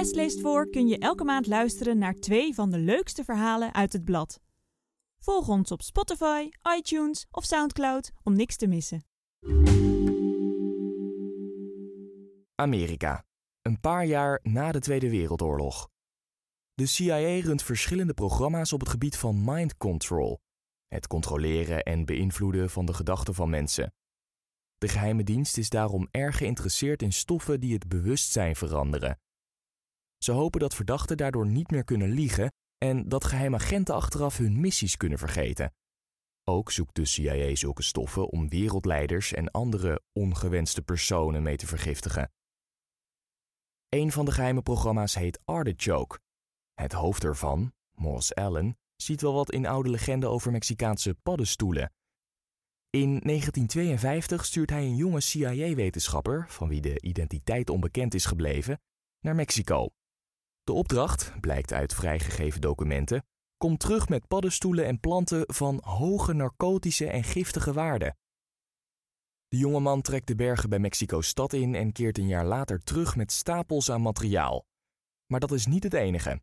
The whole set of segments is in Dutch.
West leest voor kun je elke maand luisteren naar twee van de leukste verhalen uit het blad. Volg ons op Spotify, iTunes of SoundCloud om niks te missen. Amerika, een paar jaar na de Tweede Wereldoorlog. De CIA runt verschillende programma's op het gebied van mind control, het controleren en beïnvloeden van de gedachten van mensen. De geheime dienst is daarom erg geïnteresseerd in stoffen die het bewustzijn veranderen. Ze hopen dat verdachten daardoor niet meer kunnen liegen en dat geheimagenten achteraf hun missies kunnen vergeten. Ook zoekt de CIA zulke stoffen om wereldleiders en andere ongewenste personen mee te vergiftigen. Een van de geheime programma's heet Artichoke. Het hoofd ervan, Morris Allen, ziet wel wat in oude legenden over Mexicaanse paddenstoelen. In 1952 stuurt hij een jonge CIA-wetenschapper, van wie de identiteit onbekend is gebleven, naar Mexico. De opdracht, blijkt uit vrijgegeven documenten, komt terug met paddenstoelen en planten van hoge narcotische en giftige waarde. De jonge man trekt de bergen bij Mexico-stad in en keert een jaar later terug met stapels aan materiaal. Maar dat is niet het enige.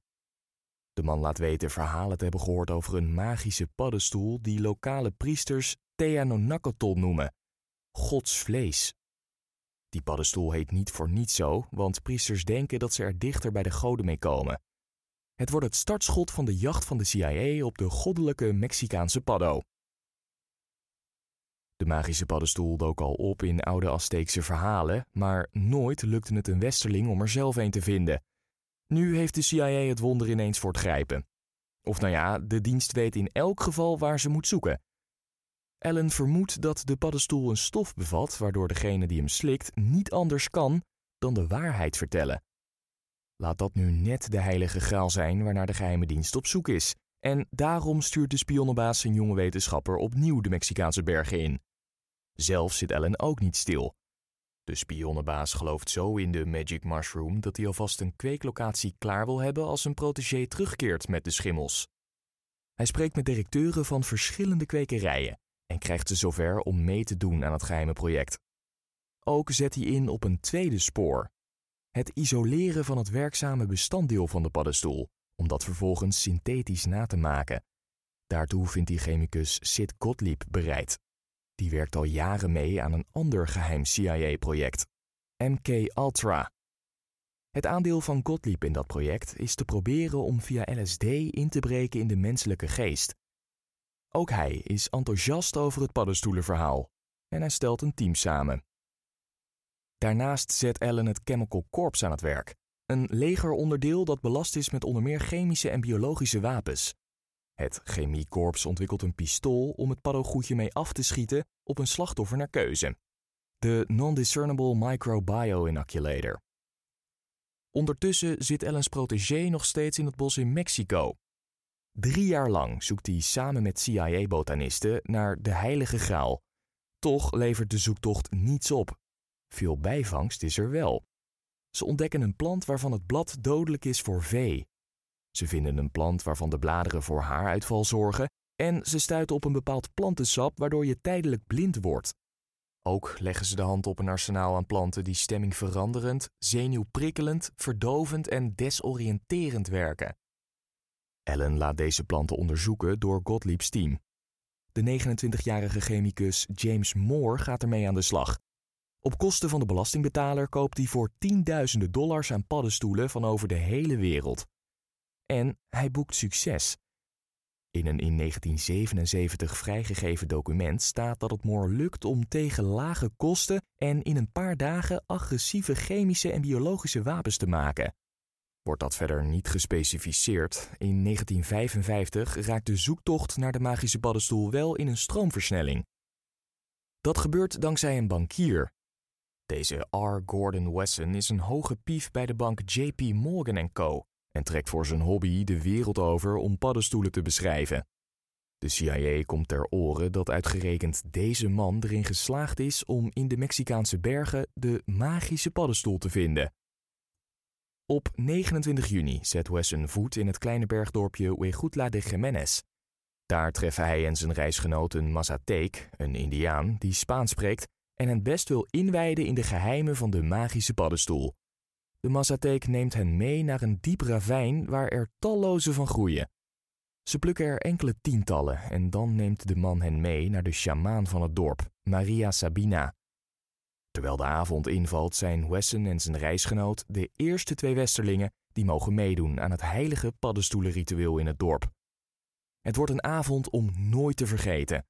De man laat weten verhalen te hebben gehoord over een magische paddenstoel die lokale priesters Teanonacatl noemen, Gods vlees. Die paddenstoel heet niet voor niets zo, want priesters denken dat ze er dichter bij de goden mee komen. Het wordt het startschot van de jacht van de CIA op de goddelijke Mexicaanse paddo. De magische paddenstoel dook al op in oude Azteekse verhalen, maar nooit lukte het een westerling om er zelf een te vinden. Nu heeft de CIA het wonder ineens voor het grijpen. Of nou ja, de dienst weet in elk geval waar ze moet zoeken. Ellen vermoedt dat de paddenstoel een stof bevat waardoor degene die hem slikt niet anders kan dan de waarheid vertellen. Laat dat nu net de heilige graal zijn waarnaar de geheime dienst op zoek is. En daarom stuurt de spionnenbaas zijn jonge wetenschapper opnieuw de Mexicaanse bergen in. Zelf zit Ellen ook niet stil. De spionnenbaas gelooft zo in de Magic Mushroom dat hij alvast een kweeklocatie klaar wil hebben als een protégé terugkeert met de schimmels. Hij spreekt met directeuren van verschillende kwekerijen en krijgt ze zover om mee te doen aan het geheime project. Ook zet hij in op een tweede spoor: het isoleren van het werkzame bestanddeel van de paddenstoel, om dat vervolgens synthetisch na te maken. Daartoe vindt hij chemicus Sid Gottlieb bereid. Die werkt al jaren mee aan een ander geheim CIA-project, MK Ultra. Het aandeel van Gottlieb in dat project is te proberen om via LSD in te breken in de menselijke geest. Ook hij is enthousiast over het paddenstoelenverhaal en hij stelt een team samen. Daarnaast zet Ellen het Chemical Corps aan het werk, een legeronderdeel dat belast is met onder meer chemische en biologische wapens. Het chemiekorps ontwikkelt een pistool om het paddengoedje mee af te schieten op een slachtoffer naar keuze. De Non-Discernible Microbiome-Inoculator. Ondertussen zit Ellens protégé nog steeds in het bos in Mexico. Drie jaar lang zoekt hij samen met CIA-botanisten naar de Heilige Graal. Toch levert de zoektocht niets op. Veel bijvangst is er wel. Ze ontdekken een plant waarvan het blad dodelijk is voor vee. Ze vinden een plant waarvan de bladeren voor haaruitval zorgen en ze stuiten op een bepaald plantensap waardoor je tijdelijk blind wordt. Ook leggen ze de hand op een arsenaal aan planten die stemming veranderend, zenuwprikkelend, verdovend en desoriënterend werken. Ellen laat deze planten onderzoeken door Gottlieb's team. De 29-jarige chemicus James Moore gaat ermee aan de slag. Op kosten van de belastingbetaler koopt hij voor tienduizenden dollars aan paddenstoelen van over de hele wereld. En hij boekt succes. In een in 1977 vrijgegeven document staat dat het Moore lukt om tegen lage kosten en in een paar dagen agressieve chemische en biologische wapens te maken. Wordt dat verder niet gespecificeerd, in 1955 raakt de zoektocht naar de magische paddenstoel wel in een stroomversnelling. Dat gebeurt dankzij een bankier. Deze R. Gordon Wesson is een hoge pief bij de bank JP Morgan Co. en trekt voor zijn hobby de wereld over om paddenstoelen te beschrijven. De CIA komt ter oren dat uitgerekend deze man erin geslaagd is om in de Mexicaanse bergen de magische paddenstoel te vinden. Op 29 juni zet Wesson voet in het kleine bergdorpje Huejutla de Jiménez. Daar treffen hij en zijn reisgenoot een Mazateek, een Indiaan die Spaans spreekt en hen best wil inwijden in de geheimen van de magische paddenstoel. De Mazateek neemt hen mee naar een diep ravijn waar er talloze van groeien. Ze plukken er enkele tientallen en dan neemt de man hen mee naar de sjamaan van het dorp, Maria Sabina. Terwijl de avond invalt zijn Wesson en zijn reisgenoot de eerste twee westerlingen die mogen meedoen aan het heilige paddenstoelenritueel in het dorp. Het wordt een avond om nooit te vergeten.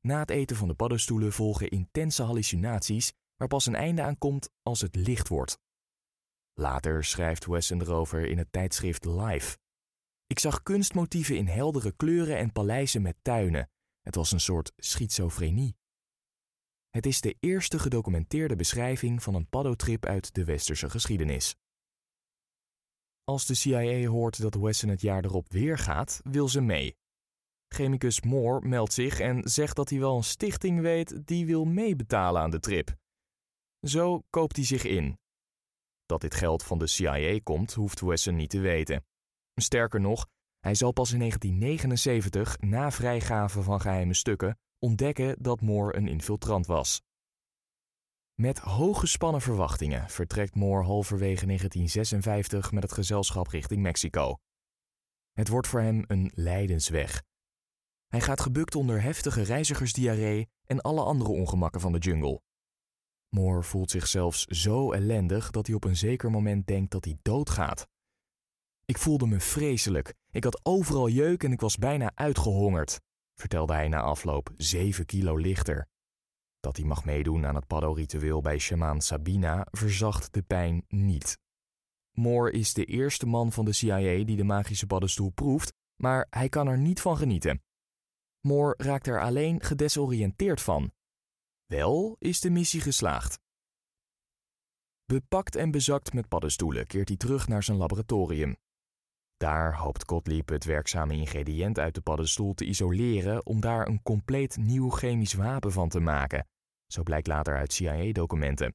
Na het eten van de paddenstoelen volgen intense hallucinaties waar pas een einde aan komt als het licht wordt. Later schrijft Wesson erover in het tijdschrift Life. Ik zag kunstmotieven in heldere kleuren en paleizen met tuinen. Het was een soort schizofrenie. Het is de eerste gedocumenteerde beschrijving van een paddotrip uit de westerse geschiedenis. Als de CIA hoort dat Wesson het jaar erop weer gaat, wil ze mee. Chemicus Moore meldt zich en zegt dat hij wel een stichting weet die wil meebetalen aan de trip. Zo koopt hij zich in. Dat dit geld van de CIA komt, hoeft Wesson niet te weten. Sterker nog, hij zal pas in 1979, na vrijgave van geheime stukken, ontdekken dat Moore een infiltrant was. Met hooggespannen verwachtingen vertrekt Moore halverwege 1956 met het gezelschap richting Mexico. Het wordt voor hem een lijdensweg. Hij gaat gebukt onder heftige reizigersdiarree en alle andere ongemakken van de jungle. Moore voelt zich zelfs zo ellendig dat hij op een zeker moment denkt dat hij doodgaat. Ik voelde me vreselijk. Ik had overal jeuk en ik was bijna uitgehongerd, vertelde hij na afloop, zeven kilo lichter. Dat hij mag meedoen aan het paddo-ritueel bij shamaan Sabina verzacht de pijn niet. Moore is de eerste man van de CIA die de magische paddenstoel proeft, maar hij kan er niet van genieten. Moore raakt er alleen gedesoriënteerd van. Wel is de missie geslaagd. Bepakt en bezakt met paddenstoelen keert hij terug naar zijn laboratorium. Daar hoopt Gottlieb het werkzame ingrediënt uit de paddenstoel te isoleren om daar een compleet nieuw chemisch wapen van te maken. Zo blijkt later uit CIA-documenten.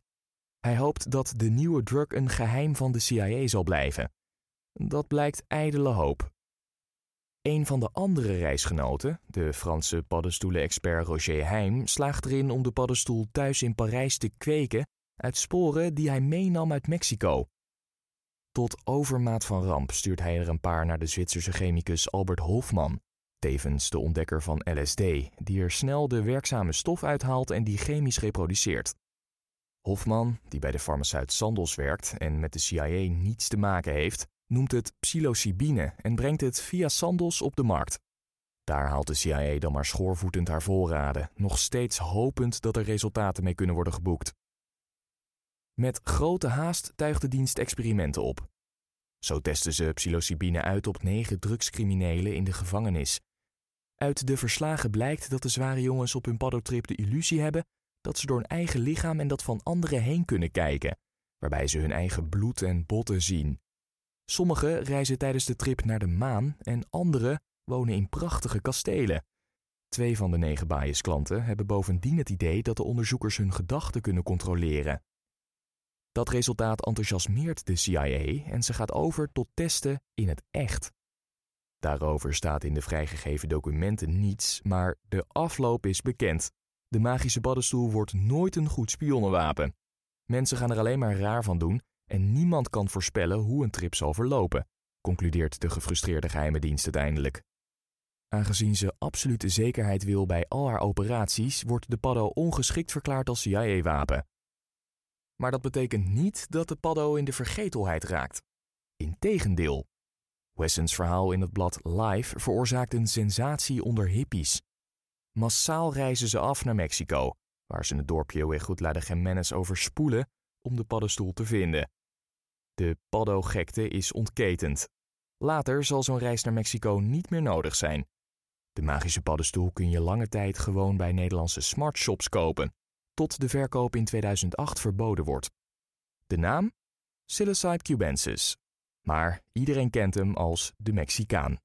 Hij hoopt dat de nieuwe drug een geheim van de CIA zal blijven. Dat blijkt ijdele hoop. Een van de andere reisgenoten, de Franse paddenstoelen-expert Roger Heim, slaagt erin om de paddenstoel thuis in Parijs te kweken uit sporen die hij meenam uit Mexico. Tot overmaat van ramp stuurt hij er een paar naar de Zwitserse chemicus Albert Hofmann, tevens de ontdekker van LSD, die er snel de werkzame stof uithaalt en die chemisch reproduceert. Hofman, die bij de farmaceut Sandoz werkt en met de CIA niets te maken heeft, noemt het psilocybine en brengt het via Sandoz op de markt. Daar haalt de CIA dan maar schoorvoetend haar voorraden, nog steeds hopend dat er resultaten mee kunnen worden geboekt. Met grote haast tuigt de dienst experimenten op. Zo testen ze psilocybine uit op negen drugscriminelen in de gevangenis. Uit de verslagen blijkt dat de zware jongens op hun paddotrip de illusie hebben dat ze door hun eigen lichaam en dat van anderen heen kunnen kijken, waarbij ze hun eigen bloed en botten zien. Sommigen reizen tijdens de trip naar de maan en anderen wonen in prachtige kastelen. Twee van de negen bias-klanten hebben bovendien het idee dat de onderzoekers hun gedachten kunnen controleren. Dat resultaat enthousiasmeert de CIA en ze gaat over tot testen in het echt. Daarover staat in de vrijgegeven documenten niets, maar de afloop is bekend. De magische paddenstoel wordt nooit een goed spionnenwapen. Mensen gaan er alleen maar raar van doen en niemand kan voorspellen hoe een trip zal verlopen, concludeert de gefrustreerde geheime dienst uiteindelijk. Aangezien ze absolute zekerheid wil bij al haar operaties, wordt de paddo ongeschikt verklaard als CIA-wapen. Maar dat betekent niet dat de paddo in de vergetelheid raakt. Integendeel. Wessons verhaal in het blad Life veroorzaakt een sensatie onder hippies. Massaal reizen ze af naar Mexico, waar ze het dorpje Huejutla de Jiménez overspoelen om de paddenstoel te vinden. De paddo-gekte is ontketend. Later zal zo'n reis naar Mexico niet meer nodig zijn. De magische paddenstoel kun je lange tijd gewoon bij Nederlandse smartshops kopen, tot de verkoop in 2008 verboden wordt. De naam? Psilocybe cubensis. Maar iedereen kent hem als de Mexicaan.